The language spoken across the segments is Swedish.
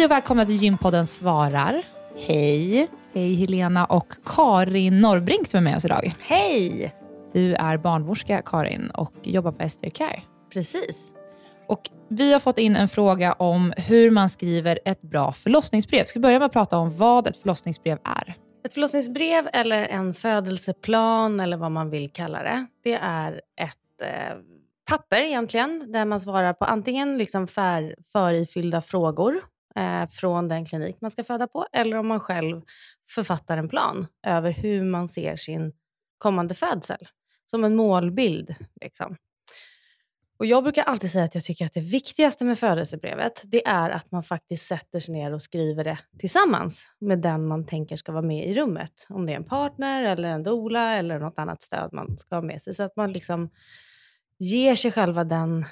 Hej och välkomna till Gympodden svarar. Hej. Hej Helena och Karin Norrbrink som är med oss idag. Hej. Du är barnmorska Karin och jobbar på Ester Care. Precis. Och vi har fått in en fråga om hur man skriver ett bra förlossningsbrev. Ska vi börja med att prata om vad ett förlossningsbrev är? Ett förlossningsbrev eller en födelseplan eller vad man vill kalla det. Det är ett eh, papper egentligen där man svarar på antingen liksom för, förifyllda frågor eh, från den klinik man ska föda på eller om man själv författar en plan över hur man ser sin kommande födsel. Som en målbild. Liksom. Och Jag brukar alltid säga att jag tycker att det viktigaste med födelsebrevet det är att man faktiskt sätter sig ner och skriver det tillsammans med den man tänker ska vara med i rummet. Om det är en partner, eller en doula eller något annat stöd man ska ha med sig. Så att man liksom ger sig själva den,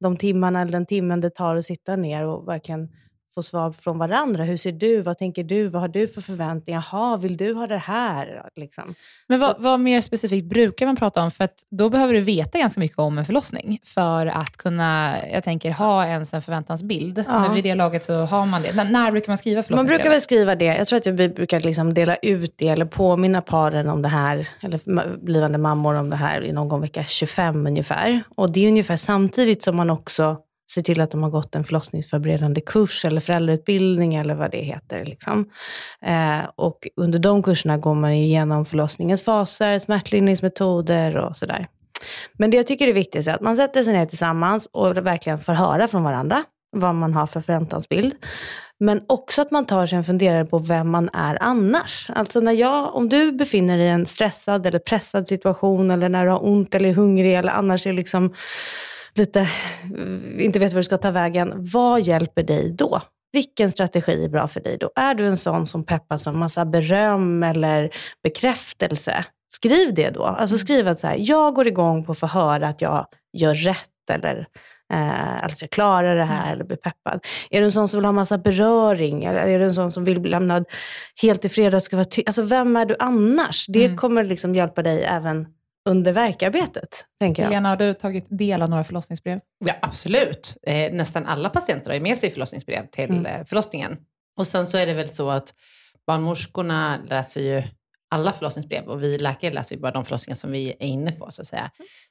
de timmarna eller den timmen det tar att sitta ner och verkligen få svar från varandra. Hur ser du? Vad tänker du? Vad har du för förväntningar? Jaha, vill du ha det här? Liksom. Men vad, vad, mer specifikt brukar man prata om? För att då behöver du veta ganska mycket om en förlossning för att kunna, jag tänker, ha ens en förväntansbild. Ja. Men vid det laget så har man det. N när brukar man skriva Man brukar väl skriva det. Jag tror att vi brukar liksom dela ut det eller påminna paren om det här, eller blivande mammor om det här i någon vecka 25 ungefär. Och det är ungefär samtidigt som man också se till att de har gått en förlossningsförberedande kurs eller föräldrautbildning eller vad det heter. Liksom. Eh, och under de kurserna går man igenom förlossningens faser, smärtlindringsmetoder och sådär. Men det jag tycker är viktigt är att man sätter sig ner tillsammans och verkligen får höra från varandra vad man har för förväntansbild. Men också att man tar sig en funderare på vem man är annars. Alltså när jag, om du befinner dig i en stressad eller pressad situation eller när du har ont eller är hungrig eller annars är liksom lite, inte vet var du ska ta vägen. Vad hjälper dig då? Vilken strategi är bra för dig då? Är du en sån som peppas av massa beröm eller bekräftelse? Skriv det då. Alltså skriv att så här, jag går igång på att få höra att jag gör rätt eller eh, att jag klarar det här mm. eller blir peppad. Är du en sån som vill ha massa beröring? Eller är du en sån som vill bli lämnad helt i fred ska vara Alltså vem är du annars? Det mm. kommer liksom hjälpa dig även under verkarbetet, tänker jag. Helena, har du tagit del av några förlossningsbrev? Ja, absolut. Eh, nästan alla patienter har ju med sig förlossningsbrev till mm. Eh, förlossningen. Och sen så är det väl så att barnmorskorna läser ju alla förlossningsbrev och vi läkare läser ju bara de förlossningar som vi är inne på, så att säga.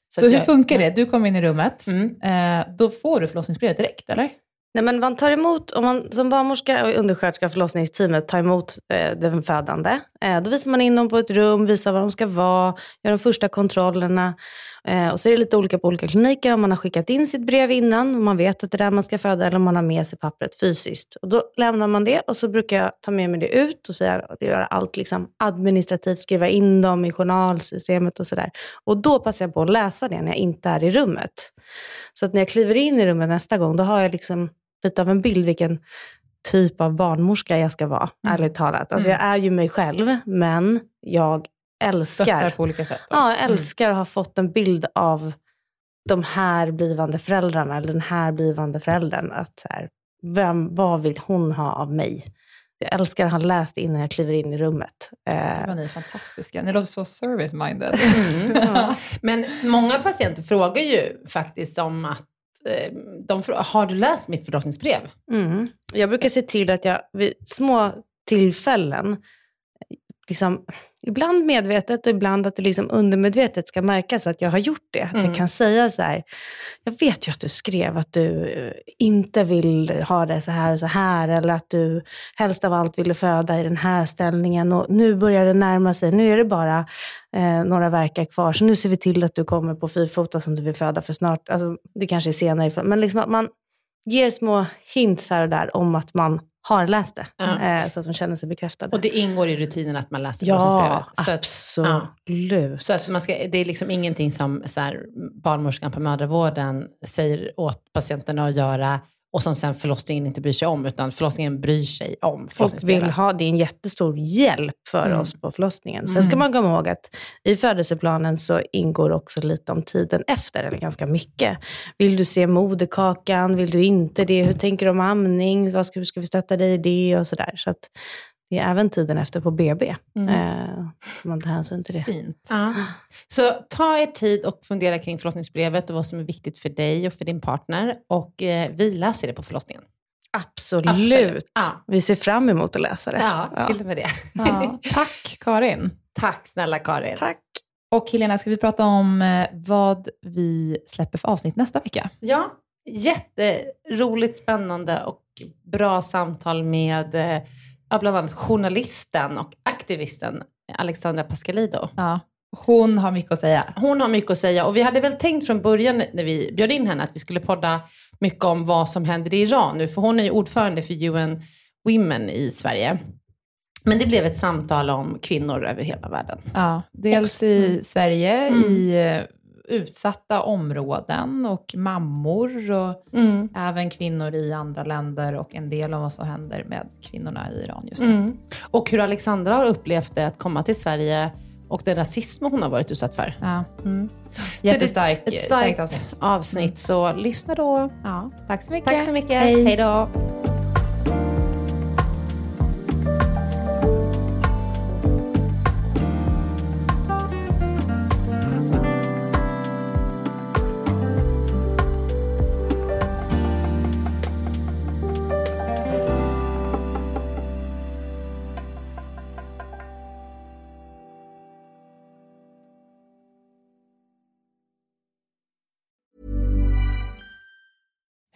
Så, så hur jag, funkar det? Du kommer in i rummet, mm. eh, då får du förlossningsbrevet direkt, eller? Nej, men man tar emot, om man som barnmorska och undersköterska förlossningsteamet tar emot eh, den födande, eh, då visar man in dem på ett rum, visar var de ska vara, gör de första kontrollerna. Eh, och så är det lite olika på olika kliniker, om man har skickat in sitt brev innan, om man vet att det är där man ska föda, eller om man har med sig pappret fysiskt. Och då lämnar man det och så brukar jag ta med mig det ut och säga, göra allt liksom administrativt, skriva in dem i journalsystemet och sådär. Och då passar jag på att läsa det när jag inte är i rummet. Så att när jag kliver in i rummet nästa gång, då har jag liksom lite av en bild vilken typ av barnmorska jag ska vara, mm. ärligt talat. Alltså mm. jag är ju mig själv, men jag älskar, Stöttar på olika sätt. Då. Ja, jag mm. älskar mm. att ha fått en bild av de här blivande föräldrarna, eller den här blivande föräldern. Att så här, vem, vad vill hon ha av mig? Jag älskar att ha läst innan jag kliver in i rummet. Eh. Ni är fantastiska. Ni låter så service-minded. Mm, ja. Men många patienter frågar ju faktiskt om att Eh, de har du läst mitt förlossningsbrev? Mm. Jag brukar se till att jag vid små tillfällen liksom, ibland medvetet och ibland att det liksom undermedvetet ska märkas att jag har gjort det. Att mm. jag kan säga så här, jag vet ju att du skrev att du eh, inte vill ha det så här och så här, eller att du helst av allt ville föda i den här ställningen och nu börjar det närma sig, nu är det bara eh, några verkar kvar, så nu ser vi till att du kommer på fyrfota som du vill föda för snart. Alltså, det kanske är senare, men liksom att man ger små hints här och där om att man har läst det, ja. eh, så att de känner sig bekräftade. Och det ingår i rutinen att man läser ja, absolut. Ja. Så att man ska, det är liksom ingenting som så här, barnmorskan på mödravården säger åt patienterna att göra och som sen förlossningen inte bryr sig om, utan förlossningen bryr sig om Och vill ha, det är en jättestor hjälp för mm. oss på förlossningen. Sen ska mm. man komma ihåg att i födelseplanen så ingår också lite om tiden efter, eller ganska mycket. Vill du se moderkakan? Vill du inte det? Hur tänker du om amning? Vad ska, hur ska vi stötta dig i det? Och sådär. Så att det är även tiden efter på BB, mm. eh, så man tar hänsyn till det. Fint. Ja. Så ta er tid och fundera kring förlossningsbrevet och vad som är viktigt för dig och för din partner. Och eh, vi läser det på förlossningen. Absolut. Absolut. Ja. Vi ser fram emot att läsa det. Ja, till och med det. Ja. Tack Karin. Tack snälla Karin. Tack. Och Helena, ska vi prata om eh, vad vi släpper för avsnitt nästa vecka? Ja, jätteroligt, spännande och bra samtal med eh, bland annat journalisten och aktivisten Alexandra Pascalido. Ja. Hon har mycket att säga. Hon har mycket att säga och vi hade väl tänkt från början när vi bjöd in henne att vi skulle podda mycket om vad som händer i Iran nu, för hon är ju ordförande för UN Women i Sverige. Men det blev ett samtal om kvinnor över hela världen. Ja, dels i mm. Sverige, mm. i eh, utsatta områden och mammor och mm. även kvinnor i andra länder och en del av vad som händer med kvinnorna i Iran just nu. Mm. Och hur Alexandra har upplevt det att komma till Sverige och den rasism hon har varit utsatt för. Ja. Mm. Jättestarkt ett starkt avsnitt. avsnitt. Så lyssna då. Ja. Tack så mycket. Tack så mycket. Hej då.